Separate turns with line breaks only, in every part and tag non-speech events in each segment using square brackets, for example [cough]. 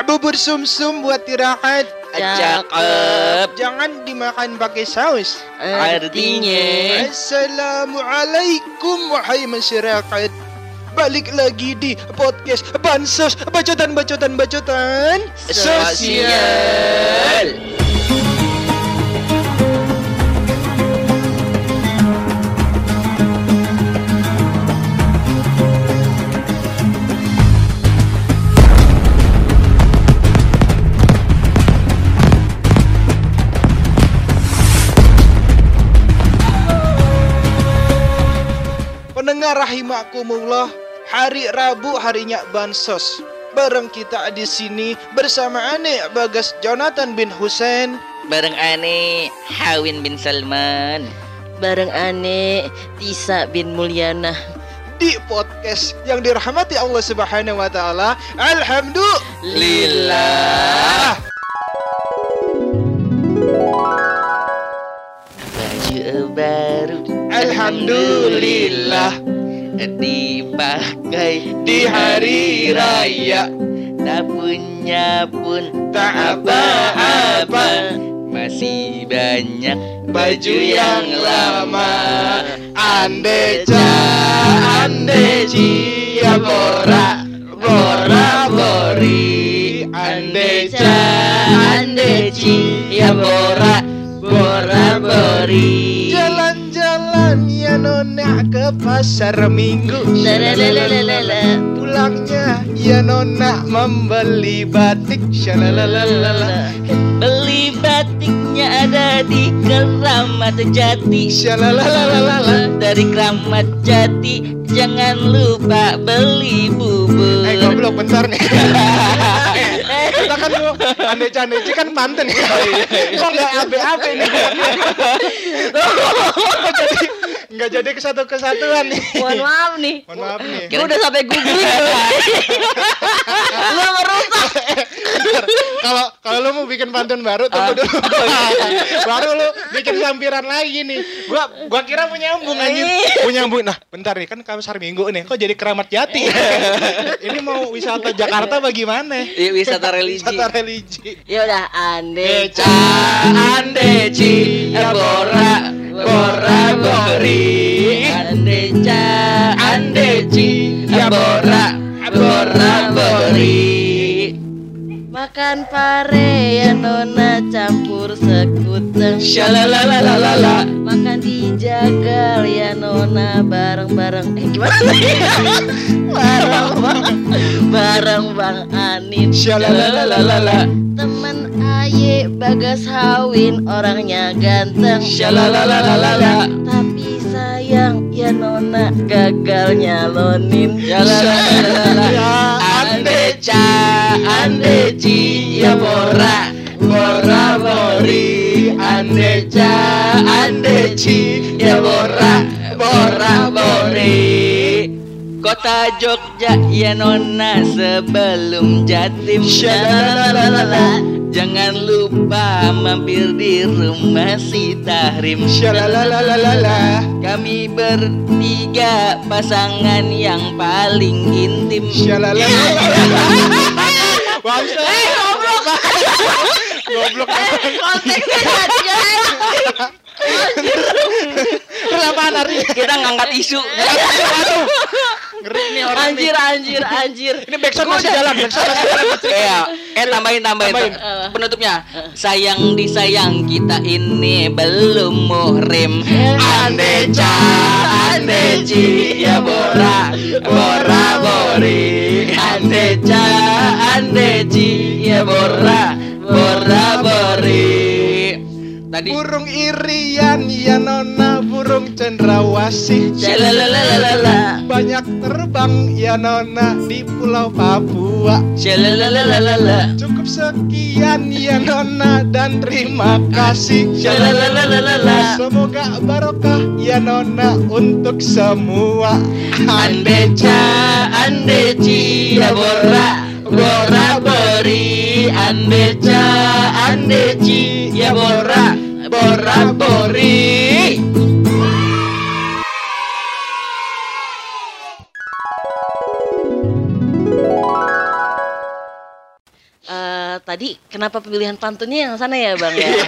bubur sumsum buat tirakat.
Cakep.
Jangan dimakan pakai saus.
Artinya
Assalamualaikum wahai masyarakat. Balik lagi di podcast Bansos Bacotan-bacotan bacotan
sosial.
Pendengar rahimakumullah, hari Rabu harinya Bansos. Bareng kita di sini bersama Ane Bagas Jonathan bin Hussein
Bareng aneh Hawin bin Salman.
bareng Ane Tisa bin Mulyana
di podcast yang dirahmati Allah Subhanahu wa taala. Alhamdulillah.
Baju baru.
Alhamdulillah.
Dipakai
Di hari raya
Tak punya pun
tak apa-apa.
Masih banyak
baju yang lama. Andeci, ya bora, bora bori. Andeci, ya bora, bora bori Jalan-jalan ya nona ke pasar minggu.
Lalalalalalala.
Pulangnya ya nona membeli batik. Shalalalala
Beli batiknya ada di Keramat Jati.
Shalalalala
Dari Keramat Jati Jangan lupa beli bubur.
Eh goblok bentar nih [laughs] lu Ande-ande kan Banten ya. Kok gak abe-abe nih Nggak [laughs] jadi Nggak jadi kesatu-kesatuan nih.
Mohon maaf nih.
Mohon maaf nih.
Gue udah sampai googling Lu [laughs] merusak.
Kalau kalau lu mau bikin pantun baru tunggu dulu. Baru lu bikin sampiran lagi nih. Gua gua kira mau nyambung anjir Mau nyambung Nah bentar nih kan pasar minggu nih. Kok jadi keramat jati? [laughs] Ini mau wisata Jakarta bagaimana
Iya, wisata religi.
Wisata religi.
Ya udah Ande
Deca, andeci, bora, bora, bori
Andeca
Andeci, bora, bora, bori
Makan pare ya nona campur sekuteng.
Shalalalalala
Makan dijagal ya nona bareng-bareng. Eh gimana? sih? [laughs] bareng bang Bareng bang Anin.
Shalalalalala
Temen Aye Bagas Hawin orangnya ganteng.
Shalalalalala
Tapi sayang ya nona gagal nyalonin
Shalalalalala. [laughs]
Andeca, andeci, ya bora, bora bori. Andeca, andeci, ya bora, bora bori
Kota Jogja ya nona sebelum Jatim.
Shalalalalala.
Jangan lupa mampir di rumah si Tahrim.
Shalalalalala
Kami bertiga pasangan yang paling intim.
Bangsa Eh goblok. Goblok.
Konteksnya gak
Kenapa hari
Kita ngangkat isu.
Aduh Ngeri nih orang nih
Anjir anjir anjir
Ini backsound masih jalan Backsound masih jalan
Iya, eh tambahin tambahin,
Tambahin.
Pak. penutupnya. Sayang disayang kita ini belum muhrim.
Andeca, andeci, ya bora, bora bori Andeca, andeci, ya bora, bora bori
Tadi.
Burung irian ya nona burung cendrawasih.
Shalalalalala.
Banyak terbang ya nona di pulau Papua.
Shalalalalala.
Cukup sekian ya nona dan terima kasih.
Shalalalalala.
Semoga barokah ya nona untuk semua. Andeca, andeci, ya bora, bora bori Andeca, andeci, ya bora, bora bori
tadi kenapa pemilihan pantunnya yang sana ya bang ya? [laughs]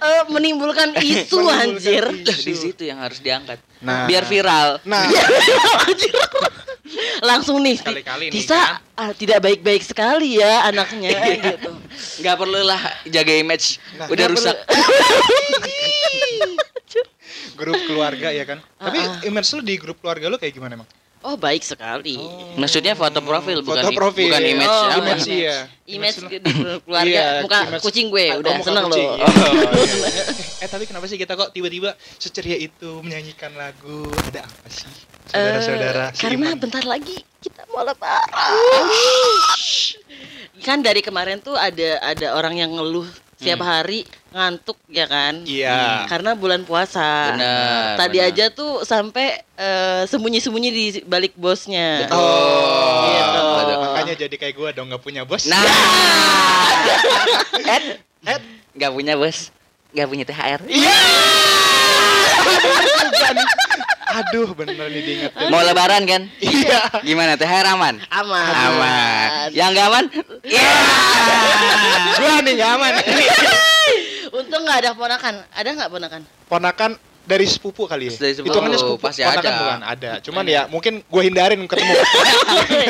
Eh, menimbulkan isu
Menimbulkan
anjir.
Di situ yang harus diangkat.
Nah.
Biar viral.
Nah, [laughs]
Langsung nih, Tisa
kan?
ah, tidak baik-baik sekali ya anaknya gitu.
Nggak perlu lah jaga image.
Nah,
Udah rusak.
grup keluarga ya kan. Tapi
Ah,
image lu di grup keluarga lu kayak gimana emang?
Oh baik sekali.
Maksudnya foto profil bukan
Foto profil.
bukan image.
Oh,
apa?
image iya.
Image keluarga,
Iya,
muka
image-
kucing gue udah
oh, muka
seneng loh.
Oh, iya. [laughs] eh tapi kenapa sih kita kok tiba-tiba seceria itu menyanyikan lagu? Ada apa sih? Saudara-saudara.
Eh, karena
seiman.
bentar lagi kita mau lebaran. kan dari kemarin tuh ada ada orang yang ngeluh setiap hari ngantuk ya kan?
Iya.
Karena bulan puasa.
Benar,
Tadi
benar.
aja tuh sampai eh, sembunyi-sembunyi di balik bosnya.
Betul.
Oh,
Gitu.
makanya jadi kayak gua dong nggak punya bos.
Nah. [laughs] Ed,
Ed.
nggak punya bos, nggak punya THR. [laughs]
Aduh, bener nih diingetin.
Mau lebaran kan?
Iya.
Gimana THR aman?
Aman.
Aman. Yang nggak aman? Iya.
Gua nih nggak aman. [laughs]
Untung nggak ada ponakan. Ada nggak ponakan?
Ponakan dari sepupu kali ya.
Dari sepupu,
Hitungannya sepupu.
pasti
ponakan
ada.
bukan ada. Cuman ya mungkin gua hindarin ketemu. [laughs]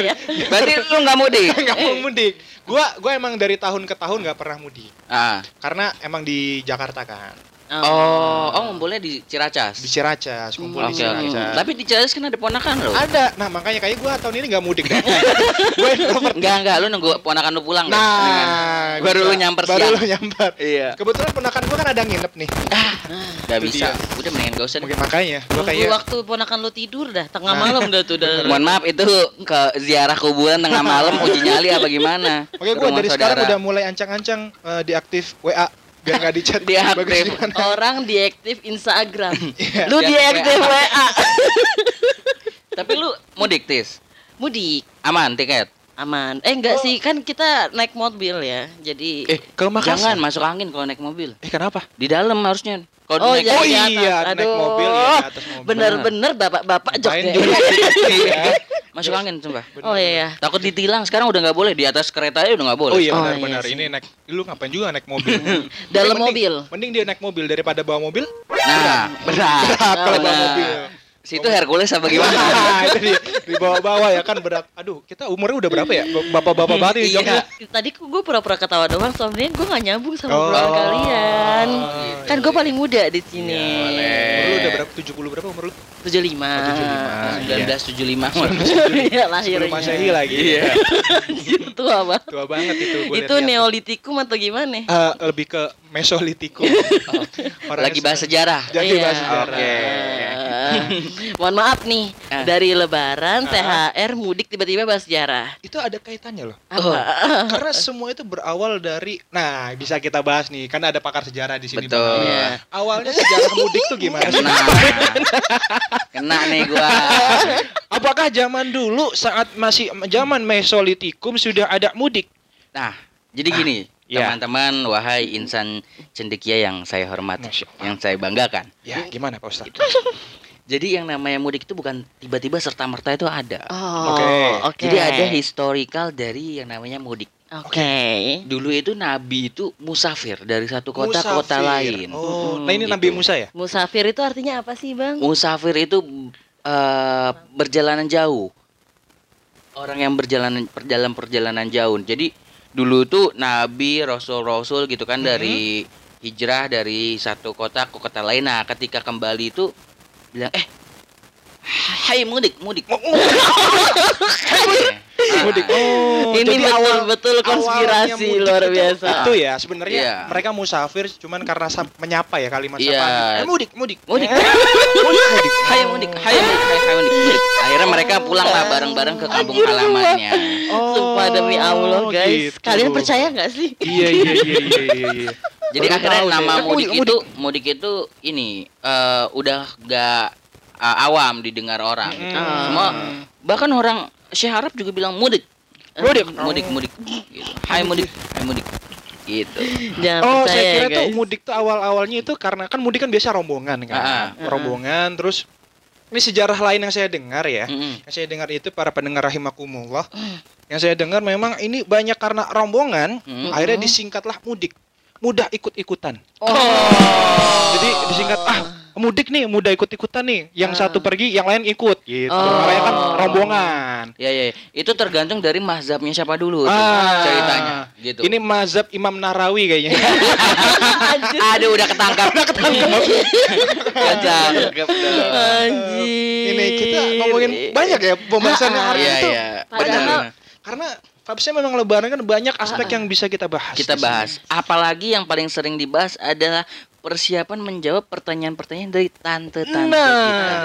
Ya.
Berarti lu nggak mudik?
Nggak mau mudik. Gua gua emang dari tahun ke tahun nggak pernah mudik.
Ah.
Karena emang di Jakarta kan.
Oh, oh ngumpulnya di Ciracas.
Di Ciracas, kumpul
Oke
di
oke.
Ciracas.
Tapi di Ciracas kan ada ponakan lo.
ada. Nah, makanya kayak gua tahun ini nggak mudik deh. [laughs] gua introvert.
Enggak enggak, lu nunggu ponakan lu pulang deh.
Nah,
Baru
bisa.
lu nyamper
Baru
siang.
lu nyamper.
Iya.
Kebetulan ponakan gua kan ada nginep nih.
Gak
Itu
bisa.
dia.
Udah mendingan gak usah.
Mungkin makanya gua kayak
waktu ponakan lu tidur dah, tengah
Nah.
malam dah tuh dah. [laughs]
Mohon maaf itu ke ziarah kuburan tengah malam uji nyali apa gimana?
Makanya
Ke
gue
rumah
dari sekarang udah mulai ancang-ancang eh, diaktif WA biar nggak di chat.
Diaktif.
Orang diaktif Instagram. [laughs]
Iya.
Lu
Dia-
diaktif WA. [laughs]
Tapi lu mudik tis.
Mudik
Aman tiket.
aman. Eh enggak sih, kan kita naik mobil ya. Jadi
Eh, ke
Jangan masuk angin kalau naik mobil.
Eh, kenapa?
Di dalam harusnya. Kalau
Oh,
naik
jadi
Oh iya,
atas.
naik
Aduh.
mobil ya, di atas mobil.
Bener-bener bapak-bapak [laughs]
Iya. Masuk angin sumpah.
Oh iya.
Takut ditilang sekarang udah nggak boleh di atas kereta aja udah nggak boleh.
Oh iya
Oh,
benar-benar
iya sih.
ini naik lu ngapain juga naik mobil? [laughs]
Dalam
Mending-
mobil.
Mending dia naik mobil daripada bawa mobil.
Nah, benar.
Berat kalau bawa mobil.
Situ Hercules apa gimana?
Nah, [laughs] itu dia dibawa-bawa ya kan berat. Aduh, kita umurnya udah berapa ya? Bapak-bapak [laughs] banget nih
Iya.
Tadi gue pura-pura ketawa doang, soalnya gue gak nyambung sama
Oh.
obrolan kalian.
Oh,
Kan gue paling muda di sini.
Umur lu udah berapa? 70 berapa umur lu?
75.
Oh, 75.
1975.
Iya lahirnya.
Sebelum Masehi lagi.
Iya.
Anjir, [laughs] tua banget.
Tua banget itu gua
Itu neolitikum atau gimana?
Eh, lebih ke Mesolitikum. [laughs] Orangnya
Lagi bahas sejarah.
Jadi
Iya.
bahas sejarah.
Oke.
Eh, [laughs] Mohon maaf nih,
Ah.
dari lebaran,
Ah.
THR, mudik tiba-tiba bahas sejarah.
Itu ada kaitannya loh.
Apa?
Karena semua itu berawal dari nah, bisa kita bahas nih. Kan ada pakar sejarah di sini.
Betul.
Iya.
Awalnya sejarah mudik tuh gimana sih?
Kena. [laughs] Kena nih gua.
Apakah zaman dulu saat masih zaman Mesolitikum sudah ada mudik?
Nah, jadi gini,
iya.
Teman-teman, wahai insan cendekia yang saya hormati, yang saya banggakan.
Ya, gimana Pak Ustadz?
Jadi yang namanya mudik itu bukan tiba-tiba serta merta itu ada.
Oh,
Oke.
oke.
Jadi ada historical dari yang namanya mudik.
Oke.
Dulu itu Nabi itu musafir dari satu kota ke kota
Musafir.
lain.
Oh,
Mm,
nah ini
gitu.
Nabi Musa ya?
Musafir itu artinya apa sih, Bang?
Musafir itu eh, perjalanan jauh. Orang yang berjalan perjalanan perjalanan jauh. Jadi dulu tuh Nabi, Rasul-Rasul gitu kan
Mhm.
dari hijrah dari satu kota ke kota lain. Nah, ketika kembali itu bilang eh Hai mudik, mudik. [laughs]
Mudik. Oh,
Ini
jadi awal
betul-betul konspirasi
mudik
luar
itu-
biasa.
Itu ya sebenarnya
Iya.
mereka musafir cuman karena menyapa ya kalimat
Iya.
sapaan. Eh, mudik, mudik. [laughs]
Mudik.
mudik, mudik.
Hai mudik, hai mudik, hai, hai mudik, mudik. Akhirnya mereka pulang lah bareng-bareng ke kampung halamannya.
Oh,
Sumpah demi Allah, guys.
gitu.
Kalian percaya nggak sih?
Iya, iya, iya, iya, iya, iya. [laughs]
Jadi
Baru
akhirnya
deh.
nama
Eh,
mudik,
mudik,
itu mudik itu ini eh, udah gak eh, awam didengar orang.
Mm.
Ah.
Semua bahkan orang Syekh Arab juga bilang mudik.
Mudik.
mudik, mudik. Gitu. Hai mudik, hai mudik. Gitu.
Jangan
Oh,
percaya
saya
ya,
kira tuh
guys.
mudik tuh awal-awalnya itu karena kan mudik kan biasa rombongan kan.
Ah,
ah.
Rombongan terus ini sejarah lain yang saya dengar ya.
Mm-mm.
Yang saya dengar itu para pendengar rahimakumullah. Yang saya dengar memang ini banyak karena rombongan,
Mm-mm.
akhirnya disingkatlah mudik. Mudah ikut-ikutan.
Oh.
Jadi disingkat ah mudik nih, mudah ikut-ikutan nih. Yang
Ah.
satu pergi, yang lain ikut gitu.
Oh.
Makanya kan rombongan.
Ya, ya, itu tergantung dari mazhabnya siapa dulu tuh,
Ah.
ceritanya gitu.
Ini mazhab Imam Narawi kayaknya. [laughs]
Aduh udah ketangkap. udah ketangkap. [laughs] ketangkap.
Anjir.
ini kita ngomongin banyak ya pembahasannya hari
Iya,
itu.
iya. Benar.
Karena Vibesnya memang lebaran kan banyak aspek yang bisa kita bahas.
Kita bahas. Apalagi yang paling sering dibahas adalah persiapan menjawab pertanyaan-pertanyaan dari tante-tante
Nah.
kita.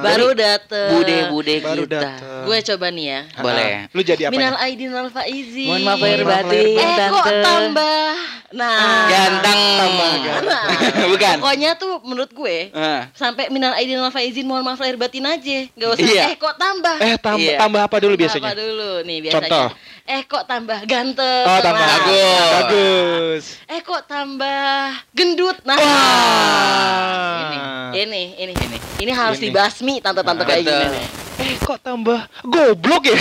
Baru dateng.
Bude-bude kita.
Gue coba nih ya.
Boleh.
Lu jadi apa?
Minal aidin wal faizin.
Mohon maaf lahir
Mohon maaf
batin,
lahir
Eh kok
tante.
tambah? Nah.
Ganteng.
Nah. [laughs]
Bukan.
Pokoknya tuh menurut gue
Ah.
sampai minal aidin wal faizin mohon maaf lahir batin aja. Gak usah
Iya.
eh kok tambah.
Eh tambah
Iya.
tambah apa dulu
Tambah
biasanya?
Apa dulu nih biasanya?
Contoh.
Eh kok tambah ganteng.
Oh tambah.
Nah.
Bagus.
Bagus.
Eh kok tambah gendut. Nah. Ini, ini, ini, ini, ini harus
Ini.
dibasmi tante-tante kayak gini nih.
Eh kok tambah goblok ya?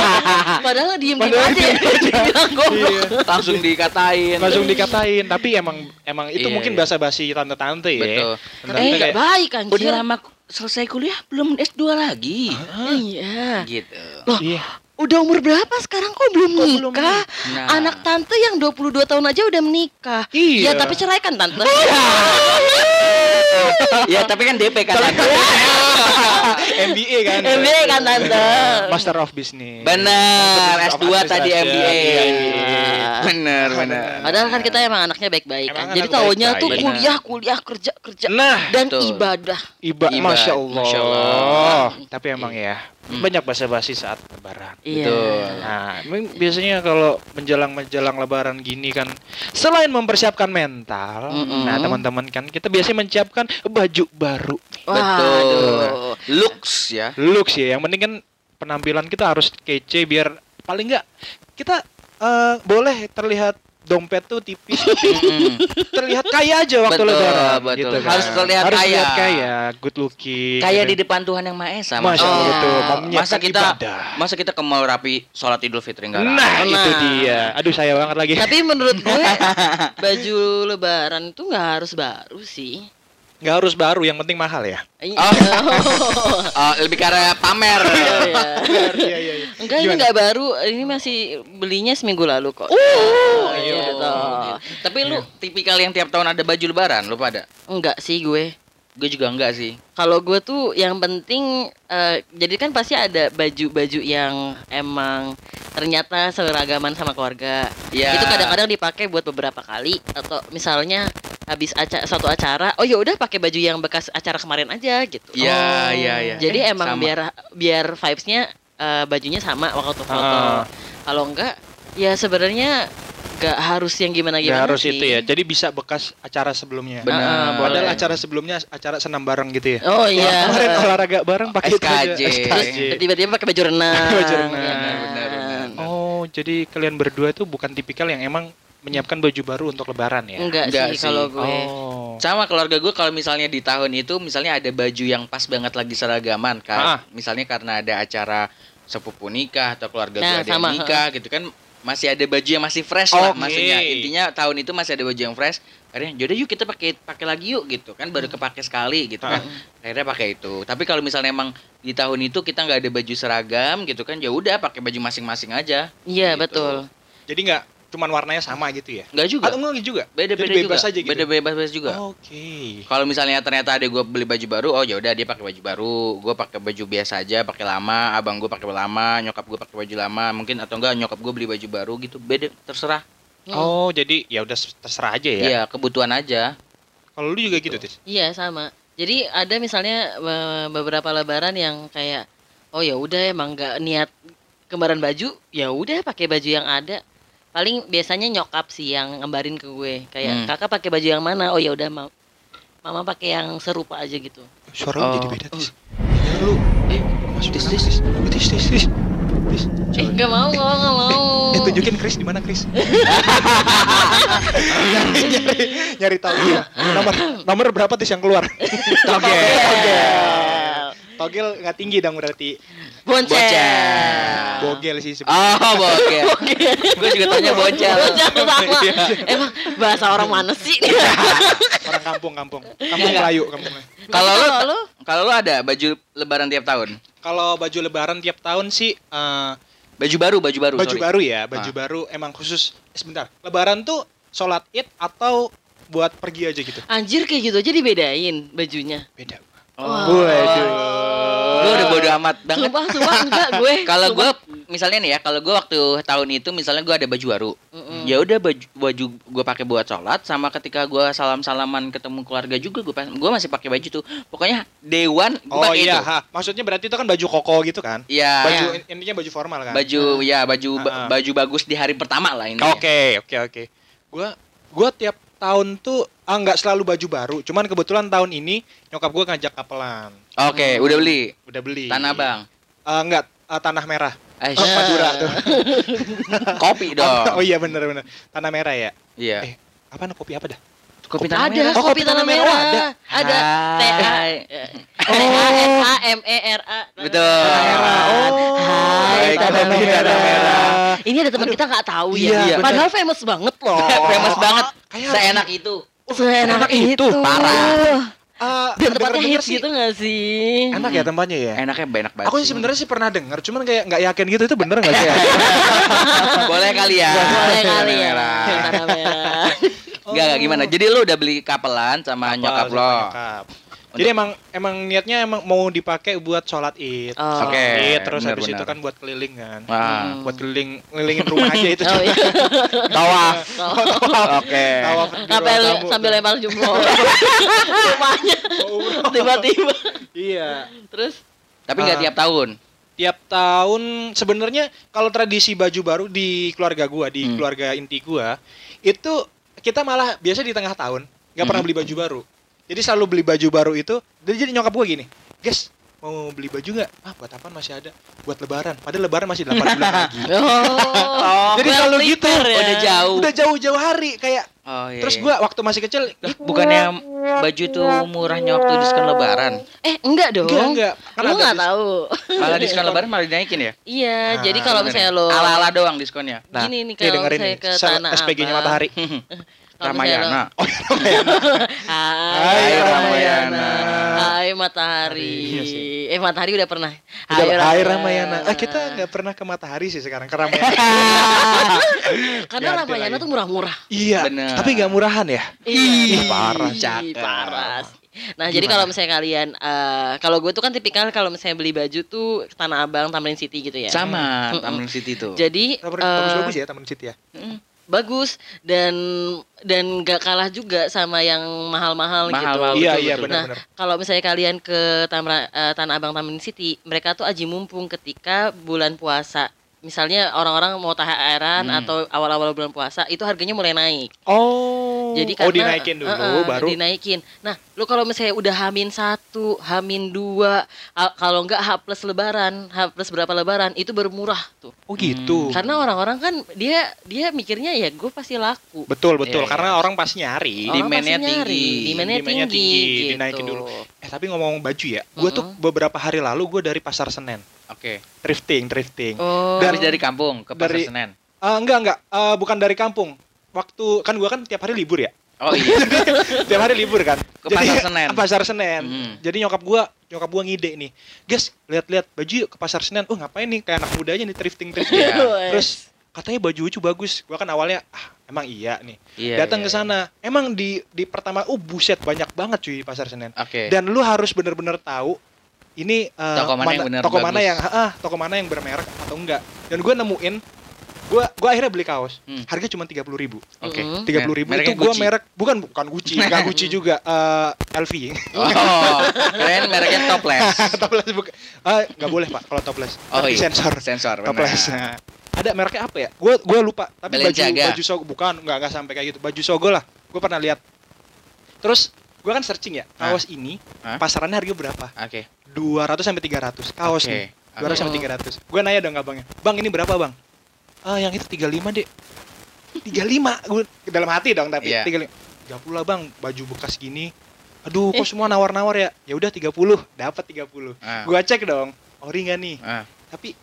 [laughs]
Padahal diem diem
Padahal
aja ya. [laughs] Goblok.
Iya.
Langsung dikatain.
Langsung dikatain, tapi emang emang itu
Iya,
mungkin
iya.
basa-basi tante-tante ya.
Betul.
Tante-tante
Eh gak baik anjir.
Udah lama selesai kuliah belum S2 lagi.
Iya.
Gitu.
Loh,
Iya.
Udah umur berapa sekarang kok belum
Kok belum
nikah?
Nah.
Anak tante yang 22 tahun aja udah menikah.
Iya.
Ya tapi cerai kan tante. [laughs]
ya tapi kan DP kan. [laughs]
MBA kan.
MBA kan tante.
Master of Business.
Benar,
Master
S2
of
tadi. MBA.
Iya, iya.
Benar, benar.
Padahal kan kita emang anaknya baik-baik kan. Jadi taunya tuh kuliah, kuliah, kerja, kerja
Nah,
dan
betul.
ibadah.
iba,
Iba,
masya Allah.
Masya Allah.
Tapi emang ya
Hmm.
banyak basa-basi saat lebaran.
Iya.
Betul.
Nah, biasanya kalau menjelang-menjelang lebaran gini kan selain mempersiapkan mental,
Mm-mm.
nah teman-teman kan kita biasanya menyiapkan baju baru.
Betul.
Waduh.
Looks ya.
Looks ya, yang penting kan penampilan kita harus kece biar paling enggak kita eh, boleh terlihat dompet tuh tipis [laughs] terlihat kaya aja waktu
Betul,
lebaran
betul.
gitu kan.
Harus terlihat
harus
kaya.
kaya, good looking.
Kayak di
gitu.
depan Tuhan yang Maha Esa.
Masya Allah
Allah.
tuh, mau
Masa kita
ibadah.
masa kita ke mall rapi sholat Idul Fitri enggak
Nah,
rapi?
itu
Nah.
dia. Aduh, saya banget lagi.
Tapi menurut gue [laughs] baju lebaran itu nggak harus baru sih.
Nggak harus baru, yang penting mahal ya.
Iya.
Oh, [laughs] lebih karena pamer.
Iya.
Iya, iya, iya.
Enggak ini
Gimana?
nggak baru, ini masih belinya seminggu lalu kok.
Oh,
iya. gitu.
Tapi lu tipikal yang tiap tahun ada baju lebaran lu pada?
Enggak sih gue.
Gue juga enggak sih.
Kalau gue tuh yang penting eh, jadi kan pasti ada baju-baju yang emang ternyata seragaman sama keluarga.
Ya.
Itu kadang-kadang dipakai buat beberapa kali atau misalnya habis acara satu acara, oh ya udah pakai baju yang bekas acara kemarin aja gitu.
Iya, iya, iya.
Jadi
Eh,
emang
sama.
biar biar vibes-nya eh, bajunya sama waktu foto.
Ah.
Kalau enggak ya sebenarnya enggak harus yang gimana gimana
harus
sih.
itu ya. Jadi bisa bekas acara sebelumnya.
Benar.
Boleh.
Padahal acara sebelumnya acara senam bareng gitu ya.
Oh iya.
Kemarin olahraga bareng pakai.
SKJ.
SKJ.
Tiba-tiba pakai baju renang. [laughs]
Baju renang,
ya kan?
benar, benar.
Oh, jadi kalian berdua itu bukan tipikal yang emang menyiapkan baju baru untuk lebaran ya?
Enggak,
Enggak
sih
sih.
kalau gue.
Oh.
Sama keluarga gue kalau misalnya di tahun itu misalnya ada baju yang pas banget lagi seragaman kan.
Ah.
Misalnya karena ada acara sepupu nikah atau keluarga gue
Nah,
ada yang
sama,
nikah gitu kan masih ada baju yang masih fresh lah
Oke.
maksudnya. Intinya tahun itu masih ada baju yang fresh. Akhirnya yaudah yuk kita pakai pakai lagi yuk gitu kan. Baru kepake sekali gitu kan. Akhirnya pakai itu. Tapi kalau misalnya emang di tahun itu kita nggak ada baju seragam gitu kan ya udah pakai baju masing-masing aja.
Iya,
Gitu.
betul.
Jadi nggak cuman warnanya sama gitu ya?
nggak juga
Atau enggak juga?
beda
Jadi
beda juga
bebas aja gitu.
beda bebas juga
Oke.
Kalau misalnya ternyata ada gue beli baju baru, oh ya udah dia pakai baju baru, gue pakai baju biasa aja, pakai lama, abang gue pakai lama, nyokap gue pakai baju lama, mungkin atau enggak nyokap gue beli baju baru gitu, beda terserah.
Oh, jadi ya udah terserah aja ya.
Iya kebutuhan aja.
Kalau lu juga gitu, Tis?
Iya, sama. Jadi ada misalnya beberapa lebaran yang kayak oh ya udah emang nggak niat kembaran baju, ya udah pakai baju yang ada. Paling biasanya nyokap sih yang ngembarin ke gue. Kayak
Hmm.
kakak pakai baju yang mana? Oh ya udah ma- mama pakai yang serupa aja gitu.
Suara
Oh.
jadi beda, Tis. Ya lu. Eh, masuk
Tis,
tis,
tis.
tis, tis, tis.
Eh nggak mau, nggak mau, nggak mau.
Eh, tunjukin Chris di mana, Chris? [laughs] nyari, nyari, nyari tahu ya. Nomor nomor berapa Tis yang keluar? Oke. Togel nggak tinggi dong berarti.
Bocah.
Bogel sih sebenarnya.
Oh, bocil. Gue juga tanya.
Bocah sama. [laughs] Emang bahasa orang mana sih?
Orang kampung-kampung. Kampung Melayu, kampung Melayu.
Kalau lu
Kalau lu?
kalau lu ada baju lebaran tiap tahun?
Kalau baju lebaran tiap tahun sih eh,
Baju baru, baju baru.
baju
sorry.
baru ya, baju
Ah.
baru emang khusus eh, sebentar. Lebaran tuh sholat Id atau buat pergi aja gitu.
Anjir kayak gitu aja dibedain bajunya.
Beda.
Oh.
Waduh.
Gue udah bodo amat banget.
Sumpah, sumpah enggak gue. [laughs]
Kalau gue misalnya nih ya, kalau gue waktu tahun itu misalnya gue ada baju baru,
Mm-mm.
ya udah baju baju gue pakai buat sholat, sama ketika gue salam salaman ketemu keluarga juga gue gue masih pakai baju tuh. Pokoknya dewan gue
Oh
pakai
iya,
itu.
ha. maksudnya berarti itu kan baju koko gitu kan?
Iya.
Baju intinya baju formal kan?
Baju ya baju ba-
Ah.
baju bagus di hari pertama lah ini.
Oke, oke, oke. Gua gua tiap tahun tuh ah nggak selalu baju baru, cuman kebetulan tahun ini nyokap gua ngajak kapelan.
Oke, udah beli
Udah beli.
tanah bang.
Eh, enggak, eh, tanah merah.
Eh,
Oh, Madura tuh. [laughs]
kopi dong.
oh iya bener bener. Tanah merah ya.
Iya.
Eh, apa nih kopi apa dah?
kopi tanah
ada
merah.
Oh,
kopi
kopi
tanah
tanah merah
merah.
ada.
Ada. T A A M E R A.
Betul.
Tanah merah.
Oh,
Hai,
Hai,
tanah merah.
tanah merah.
Ini ada teman kita nggak tahu
Iya,
ya.
bener.
Padahal famous banget loh.
Famous banget.
Kayak
Seenak itu.
Seenak
Enak itu,
itu.
parah.
Eh,
Dan tempatnya hits
sih
gitu gak sih?
Enak ya tempatnya ya?
Enaknya banyak banget.
Aku sih sebenarnya sih pernah denger, cuman kayak nggak yakin gitu itu bener nggak sih? ya? [laughs]
Boleh kali ya.
Boleh kali ya.
Enggak, enggak gimana. Jadi lu udah beli kapelan sama
Kapal
nyokap lo.
nyokap. Jadi emang emang niatnya emang mau dipakai buat sholat id.
Oh.
Sholat
Oke,
id, terus habis
benar-benar.
itu kan buat keliling kan.
Wah.
Buat keliling ngelilingin rumah aja itu.
Oh iya. [laughs]
Tawaf. Oke.
Tawaf
sambil
tuh.
lempar jumroh. [laughs] Rumahnya tiba-tiba.
Iya.
Terus
Tapi enggak
Ah.
tiap tahun.
Tiap tahun sebenarnya kalau tradisi baju baru di keluarga gua, di
Hmm.
keluarga inti gua, itu kita malah biasa di tengah tahun nggak pernah
Mhm.
beli baju baru. Jadi selalu beli baju baru itu. Jadi jadi nyokap gua gini, guys mau beli baju nggak? Ah buat apa masih ada? Buat lebaran. Padahal lebaran masih 8 bulan [laughs] lagi.
Oh, [laughs]
Jadi
well
selalu gitu.
ya.
Udah jauh.
Udah jauh-jauh hari kayak.
Oh iya.
Terus
iya.
gua waktu masih kecil
Lah, bukannya baju tuh murahnya waktu diskon lebaran.
Eh, enggak dong.
enggak enggak. Kan
Lu nggak tahu.
Malah diskon lebaran malah dinaikin ya?
Iya,
Ah,
jadi kalau misalnya lo
Ala-ala doang diskonnya.
Nah,
gini nih
nih,
kalau
dengerin
saya ke Tanah
SPG-nya. Matahari. [laughs]
Ramayana. [laughs]
Oh, Ramayana.
Hai,
Hai,
Ramayana. Hai Matahari.
Iya.
Eh Matahari udah pernah.
Udah, Hai Ramayana. Ah, kita nggak pernah ke Matahari sih sekarang ke Ramayana. [laughs]
Karena
Ganti [laughs]
Ramayana tuh murah-murah.
iya.
Bener.
Tapi nggak murahan ya?
Ih,
parah,
cakep.
parah. Nah, jadi
Gimana?
kalau misalnya kalian eh kalau gue tuh kan tipikal kalau misalnya beli baju tuh ke Tanah Abang, Tamrin City gitu ya.
Sama
Mm-mm.
Taman City tuh.
Jadi
Taman-
eh,
Bagus-bagus ya Taman City ya.
mm, bagus dan dan gak kalah juga sama yang mahal-mahal gitu.
Mahal-mahal,
Iya
betul,
iya
betul.
benar-benar.
Kalau misalnya kalian ke Tamra, eh, Tanah Abang Taman City, mereka tuh aji mumpung ketika bulan puasa. Misalnya orang-orang mau THR-an
Hmm.
atau awal-awal bulan puasa, itu harganya mulai naik.
Oh.
Jadi
oh
karena
dinaikin dulu
eh, eh,
baru.
dinaikin. Nah, lu kalau misalnya udah hamin satu, hamin dua, kalau enggak H plus lebaran, H plus berapa lebaran, itu baru murah tuh.
Oh gitu.
Karena orang-orang kan dia dia mikirnya ya gue pasti laku.
Betul betul
Iya,
karena orang pasti nyari.
Orang
Demand-nya tinggi.
Demand-nya tinggi,
tinggi,
gitu.
dinaikin dulu. Eh tapi ngomong baju ya, gue tuh
Mm-mm.
beberapa hari lalu gue dari pasar Senen,
Oke.
thrifting, thrifting.
Oh.
Dari dari kampung ke Pasar
Dari-
Senen.
Ah, enggak enggak, Eh, bukan dari kampung. Waktu kan gue kan tiap hari libur ya,
Oh iya. [laughs]
tiap hari libur kan.
Ke Pasar Senen.
ke Pasar Senen.
Mhm.
Jadi nyokap gue, nyokap gue ngide nih, guys lihat-lihat baju yuk ke Pasar Senen. Oh ngapain nih kayak anak muda aja nih thrifting thrifting.
Iya.
Terus katanya baju lucu bagus. Gue kan awalnya ah emang iya nih.
Iya.
Datang
iya,
ke sana, emang di di pertama, oh buset banyak banget cuy di Pasar Senen.
iya. Oke.
Dan lu harus bener-bener tahu ini eh,
Toko mana yang bener
toko mana
bagus.
yang ah toko mana yang bermerek atau enggak. Dan gue nemuin gue gue akhirnya beli kaos.
Hmm.
Harga cuma tiga puluh ribu.
Oke.
Mhm.
Tiga puluh ribu
Mereknya
itu gue merek bukan bukan Gucci, [laughs] enggak Gucci juga. eh LV.
Oh, keren mereknya topless. [laughs]
topless bukan. Ah nggak boleh pak kalau topless.
Oh
Nanti
iya.
sensor.
Sensor. benar.
Topless. Nah, ada mereknya apa ya? Gue gue lupa. Tapi baju
Balenciaga.
baju sogo bukan nggak nggak sampai kayak gitu. Baju sogo lah. Gue pernah lihat. Terus gue kan searching ya
Hah?
kaos ini
Hah?
pasarannya harga berapa?
Oke.
200 sampai 300 kaos
Oke.
nih. 200 sampai
Oke.
300. Gue nanya dong abangnya. Bang ini berapa bang? Ah yang itu 35 dek. 35 gue dalam hati dong tapi
Iya.
35. 30 lah bang baju bekas gini. Aduh, kok semua nawar-nawar ya? Ya udah 30, dapat 30.
Ah.
Gua cek dong, ori nggak nih?
Ah.
Tapi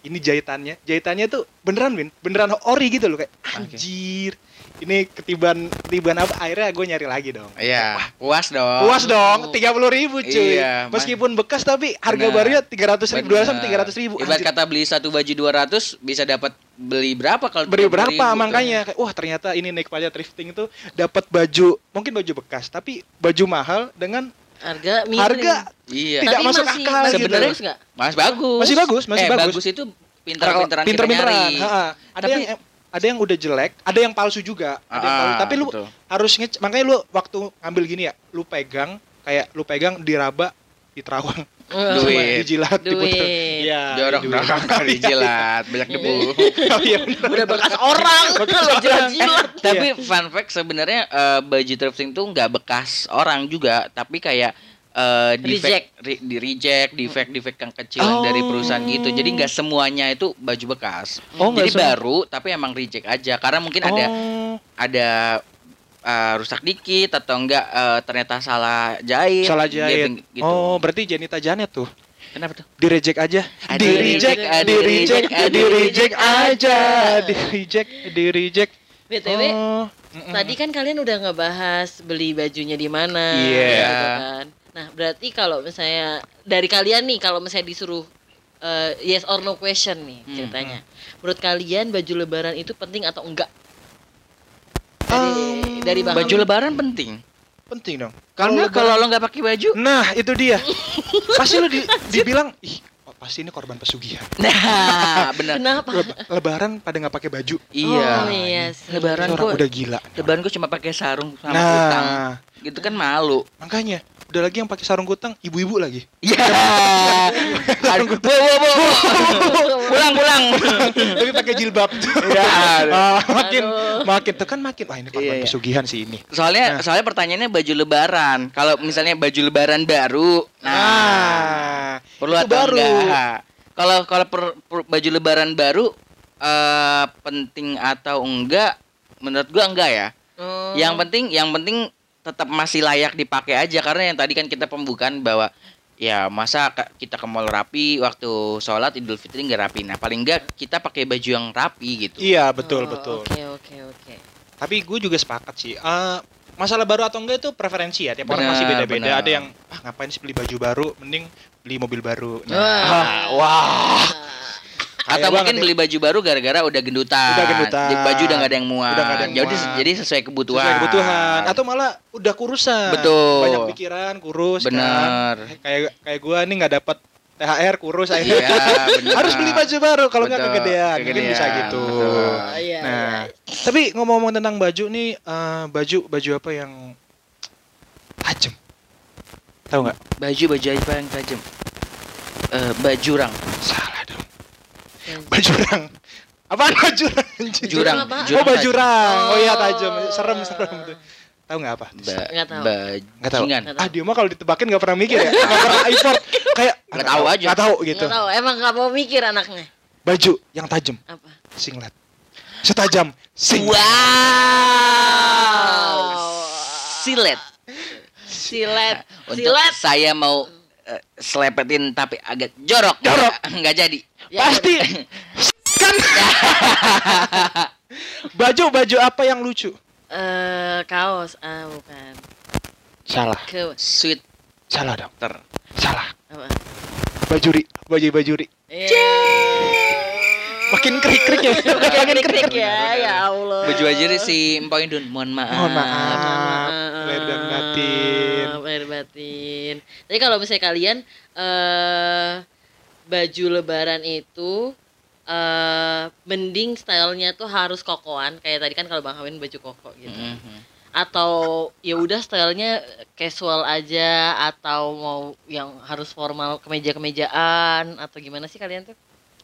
ini jahitannya, jahitannya tuh beneran Win, beneran ori gitu loh kayak anjir. Ini ketiban ketiban apa? Akhirnya gue nyari lagi dong.
Iya, puas dong.
Puas dong, tiga puluh ribu cuy.
Iya.
Meskipun bekas tapi harga
Benar.
barunya tiga ratus ribu, dua sampai
Bener.
tiga ratus ribu.
Ibarat kata beli satu baju 200 bisa dapat beli berapa kalau
beri
30.000
berapa
tuh?
makanya kayak wah ternyata ini naik pajak thrifting itu dapat baju mungkin baju bekas tapi baju mahal dengan
Harga miring.
harga
Iya.
tidak
Tapi
masuk
masih,
akal
masih
gitu.
sebenarnya nggak?
Mas bagus.
Masih bagus, masih
eh,
bagus.
itu pintar-pintaran kita
pinter-pinteran.
nyari.
Ha-ha. Ada
Tapi-
yang ada yang udah jelek, ada yang palsu juga. Ada yang
Ah,
palsu. Tapi lu
betul.
harus ngec makanya lu waktu ngambil gini ya, lu pegang kayak lu pegang diraba di terawang
Duit.
dijilat
Duit.
diputer. Iya,
Jorok
duit.
dong dijilat, banyak [laughs] debu.
Oh iya.
Udah bekas orang. [laughs]
Bekas
Lo
orang.
jilat-jilat.
Tapi fun fact sebenarnya eh, baju thrifting tuh nggak bekas orang juga, tapi kayak eh, defect, re- di reject, defect, defect yang kecil
Oh.
dari perusahaan gitu. Jadi nggak semuanya itu baju bekas.
Oh,
Jadi baru, tapi emang reject aja. Karena mungkin ada
Oh,
ada eh, rusak dikit atau enggak eh, ternyata salah jahit.
salah jahit.
Gitu, gitu.
Oh, berarti Janita Janet tuh.
Kenapa tuh?
di reject aja
Ah,
di reject
di-reject,
di reject
di-reject,
di reject aja
di-reject.
di reject di reject
BTW,
oh
tadi kan kalian udah ngebahas beli bajunya di mana
Iya.
gitu kan. Nah, berarti kalau misalnya dari kalian nih kalau misalnya disuruh eh, yes or no question nih
Hmm,
ceritanya. Menurut kalian baju lebaran itu penting atau enggak?
Um,
dari Bang
Baju lebaran penting.
penting dong
Karena
lebaran-
kalau lo nggak pakai baju,
nah itu dia [laughs] pasti lu di- dibilang ih oh, pasti ini korban pesugihan [laughs]
nah benar.
Kenapa?
Leb- lebaran pada nggak pakai baju
Iya.
Oh, iya sih.
Lebaran kok
udah gila
Lebaran gue cuma pakai sarung sama
nah
Gitu kan malu.
makanya udah lagi yang pakai sarung kutang ibu-ibu lagi
Ya. Aduh, wo, wo, wo. pulang pulang.
tapi pakai jilbab
Ya.
Makin
Aduh.
makin tuh kan makin wah ini korban
Iya, iya.
pesugihan sih ini
Soalnya
Nah.
soalnya pertanyaannya baju lebaran. Kalau misalnya baju lebaran baru, nah,
nah
perlu atau
baru.
enggak? Kalau kalau per- per- baju lebaran baru eh penting atau enggak? Menurut gua enggak ya.
Oh.
Yang penting yang penting tetap masih layak dipakai aja karena yang tadi kan kita pembukaan bahwa ya masa kita ke mall rapi waktu sholat idul fitri nggak rapi nah paling enggak kita pakai baju yang rapi gitu
iya betul
Oh,
betul
Oke, oke, oke.
Tapi gue juga sepakat sih. Eh, masalah baru atau enggak itu preferensi ya. Tiap orang masih beda-beda.
benar.
Ada yang ah ngapain sih beli baju baru, mending beli mobil baru. Nah,
Wah.
ah, wah.
Atau
Kaya
mungkin beli baju baru gara-gara udah gendutan
Udah gendutan.
Jadi baju udah nggak ada yang muat
Udah nggak ada yang
jadi
muat.
jadi sesuai kebutuhan
sesuai kebutuhan atau malah udah kurusan.
Betul.
Banyak pikiran, kurus
Bener.
kan. Kayak kayak gua nih nggak dapat THR kurus akhirnya.
iya
Harus beli baju baru kalau nggak
Betul,
kegedean. Mungkin
kegedean,
bisa gitu.
betul.
Iya,
Nah,
iya.
tapi ngomong-ngomong tentang baju nih, eh, baju baju apa yang tajam? Tahu nggak?
baju baju apa yang tajam Eh, baju rang
Salah. Bajurang. Apaan bajurang? anjing?
jurang?
Oh bajurang. Oh, iya
Oh.
tajam. Serem serem tuh. Tahu nggak apa?
Nggak tahu.
Nggak tahu. Ah dia mah kalau ditebakin nggak pernah mikir ya. [laughs] Nggak pernah effort. Kayak
Nggak tahu aja.
Nggak tahu gitu.
Nggak tahu, emang nggak mau mikir anaknya.
Baju yang tajam.
Apa?
Singlet. Setajam singlet.
wow silet
Silet.
untuk
Silet.
saya mau eh, selepetin tapi agak jorok
Jorok. [laughs]
nggak jadi
Ya,
Pasti. [laughs] kan. [laughs] baju baju apa yang lucu?
Eh, kaos. Ah, bukan.
Salah.
Ke
sweet
Salah dong.
ter
Salah.
apa?
Bajuri. Baju bajuri.
Iya.
Makin krik-krik ya.
Makin krik ya,
Benar,
ya
benar.
Allah.
baju aja si Empoy Dun mohon maaf
Mohon maaf.
Maaf.
Lahir dan batin.
Lahir batin. Jadi kalau misalnya kalian eh baju lebaran itu eh mending stylenya tuh harus kokoan kayak tadi kan kalau Bang Hawin baju koko gitu.
Mhm.
Atau ya udah stylenya casual aja atau mau yang harus formal kemeja-kemejaan atau gimana sih kalian tuh?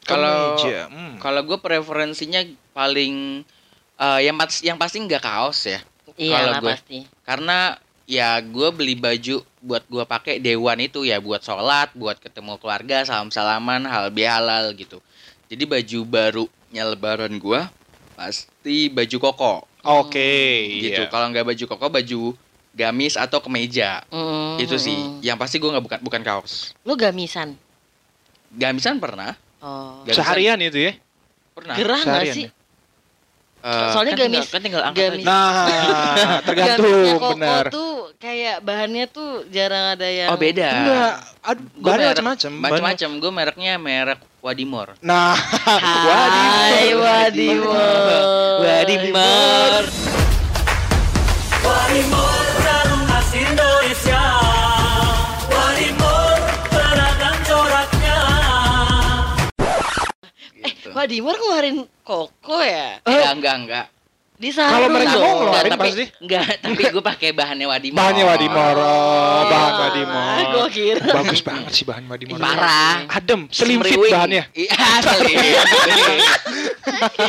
Kalau-
Kemeja, hmm.
kalau gue preferensinya paling eh, yang pas- yang pasti nggak kaos ya
Iya
Kalau
lah
gue-
pasti.
karena ya gue beli baju buat gue pakai dewan itu ya buat sholat buat ketemu keluarga salam salaman hal bihalal gitu jadi baju barunya lebaran gue pasti baju koko
Oke,
gitu
iya.
kalau nggak baju koko baju gamis atau kemeja.
Mm,
Itu sih.
mm.
Yang pasti gue nggak bukan bukan kaos.
Lu gamisan.
Gamisan pernah?
Oh.
Seharian itu ya.
Pernah.
Gerah nggak sih?
ya?
Eh,
Soalnya
kan tinggal-
gamis-
kan tinggal angkat
gamis-
aja.
Nah, [laughs] tergantung
Gamisnya koko
benar.
tuh kayak bahannya tuh jarang ada yang
Oh beda.
Enggak, ad,
Gua
bahannya macam-macam.
Macam-macam. Gue mereknya merek Wadimor.
Nah, [laughs]
Hai Wadimor.
Wadimor.
Warimor jarum
Gitu.
Wadimor ngeluarin koko ya?
Enggak, enggak, enggak.
Di
Kalau
sarung
mereka mau ngeluarin
tapi,
pasti.
Enggak, tapi gue pakai bahannya Wadimor.
bahannya Wadimor, oh, bahan
Ah,
Wadimor.
gua kira.
Bagus banget sih bahan Wadimor.
Parah.
Adem, slim fit
Semriwing.
bahannya.
Iya, slim.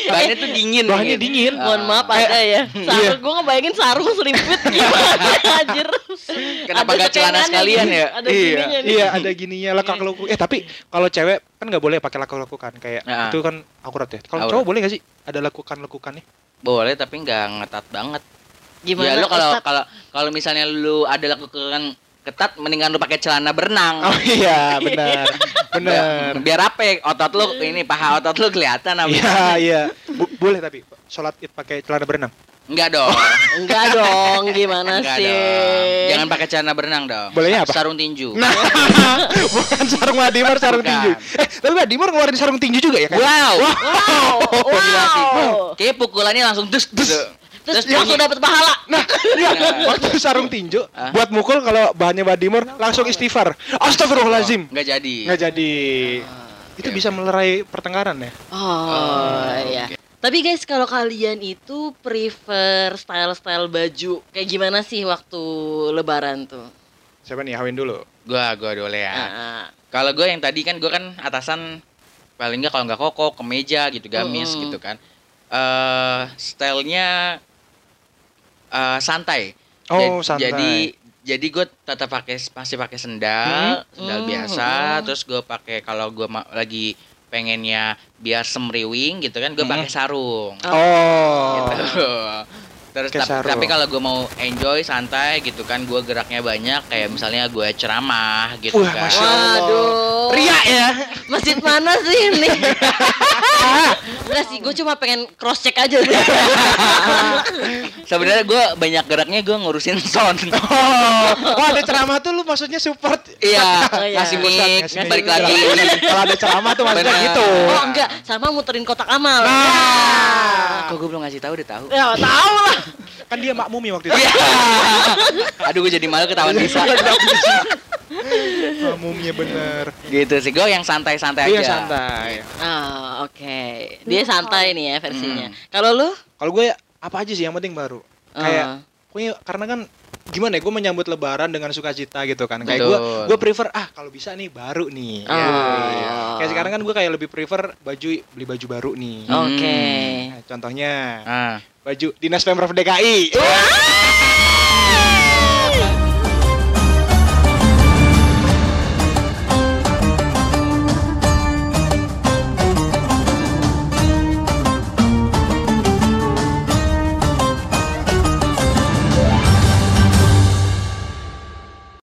bahannya tuh dingin.
Bahannya
gitu.
dingin.
Mohon maaf ada ya.
Iya.
Sarung gua ngebayangin sarung selimpit gimana [laughs] anjir.
Kenapa
Ada
nggak celana sekalian ya?
Ada
iya,
gininya nih.
iya ada gininya lekak leku. Eh tapi kalau cewek kan nggak boleh pakai lekuk lekukan kayak
Ah.
itu kan akurat ya. Kalau cowok boleh gak sih ada lekukan lekukannya?
Boleh tapi nggak ngetat banget.
Gimana?
ya lu kalau kalau kalau misalnya lu ada lakukan ketat mendingan lu pakai celana berenang.
Oh iya benar, [laughs] benar.
Biar apa? Otot lu ini paha otot lu kelihatan apa?
Iya iya. Boleh tapi sholat id pakai celana berenang.
Enggak dong.
Enggak dong, gimana
Enggak
sih?
dong. Jangan pakai celana berenang dong.
Bolehnya apa?
Sarung tinju.
Nah, [laughs] bukan sarung Wadimor, sarung
Bukan.
tinju. Eh, tapi Wadimor ngeluarin sarung tinju juga ya kan?
Wow.
Wow,
Gila sih.
wow.
Kayak pukulannya langsung dus dus.
Terus
bunyi.
langsung dapat pahala.
Nah, iya, waktu sarung tinju
Ah.
buat mukul kalau bahannya Wadimor langsung istighfar. Astagfirullahalazim.
Enggak jadi.
Nggak jadi. Itu
oke,
bisa melerai pertengkaran ya?
Oh, iya. Tapi guys, kalau kalian itu prefer style-style baju kayak gimana sih waktu lebaran tuh?
Siapa nih? Hawin dulu.
Gua gua dulu ya.
Ah,
Kalau gue yang tadi kan gue kan atasan paling nggak kalau nggak koko kemeja gitu gamis gitu kan. Eh stylenya eh santai.
Oh,
Ja-
santai.
Jadi jadi gue tetap pakai masih pakai sendal, sendal
Hmm,
biasa.
hmm.
Terus gue pakai kalau gue lagi pengennya biar semriwing gitu kan, gue
Hmm.
pakai sarung.
Oh.
Gitu. Terus
Pakai
tap-
sarung.
tapi kalau gue mau enjoy santai gitu kan, gue geraknya banyak kayak misalnya gue ceramah gitu
Wah,
kan.
Masya Allah.
Waduh.
Ria ya.
Masjid mana sih ini? [laughs] Enggak sih, gue cuma pengen cross check aja. [laughs]
Sebenarnya gue banyak geraknya gue ngurusin sound. [laughs]
Oh, oh ada ceramah tuh lu maksudnya support.
iya,
Oh, iya.
ngasih mic, balik lagi.
Kalau ada ceramah tuh maksudnya
Benar.
gitu.
Oh enggak, sama muterin kotak amal.
Nah.
Kok gue belum ngasih tahu udah tahu.
Ya, tahu lah.
Kan dia makmumi waktu itu.
Iya. Aduh gue jadi malu ketahuan bisa.
Makmumnya bener.
gitu sih, gue yang santai-santai
Iya
aja.
santai.
Ah, oke. Dia santai nih ya versinya. Kalau lu?
Kalau gue apa aja sih yang penting baru. Kayak
Ah.
Pokoknya karena kan gimana ya gue menyambut lebaran dengan sukacita gitu kan kayak gue gue prefer ah kalau bisa nih baru nih
Oh.
Iya. kayak sekarang kan gue kayak lebih prefer baju beli baju baru nih
Oke.
Nah, contohnya
Ah.
baju dinas pemprov DKI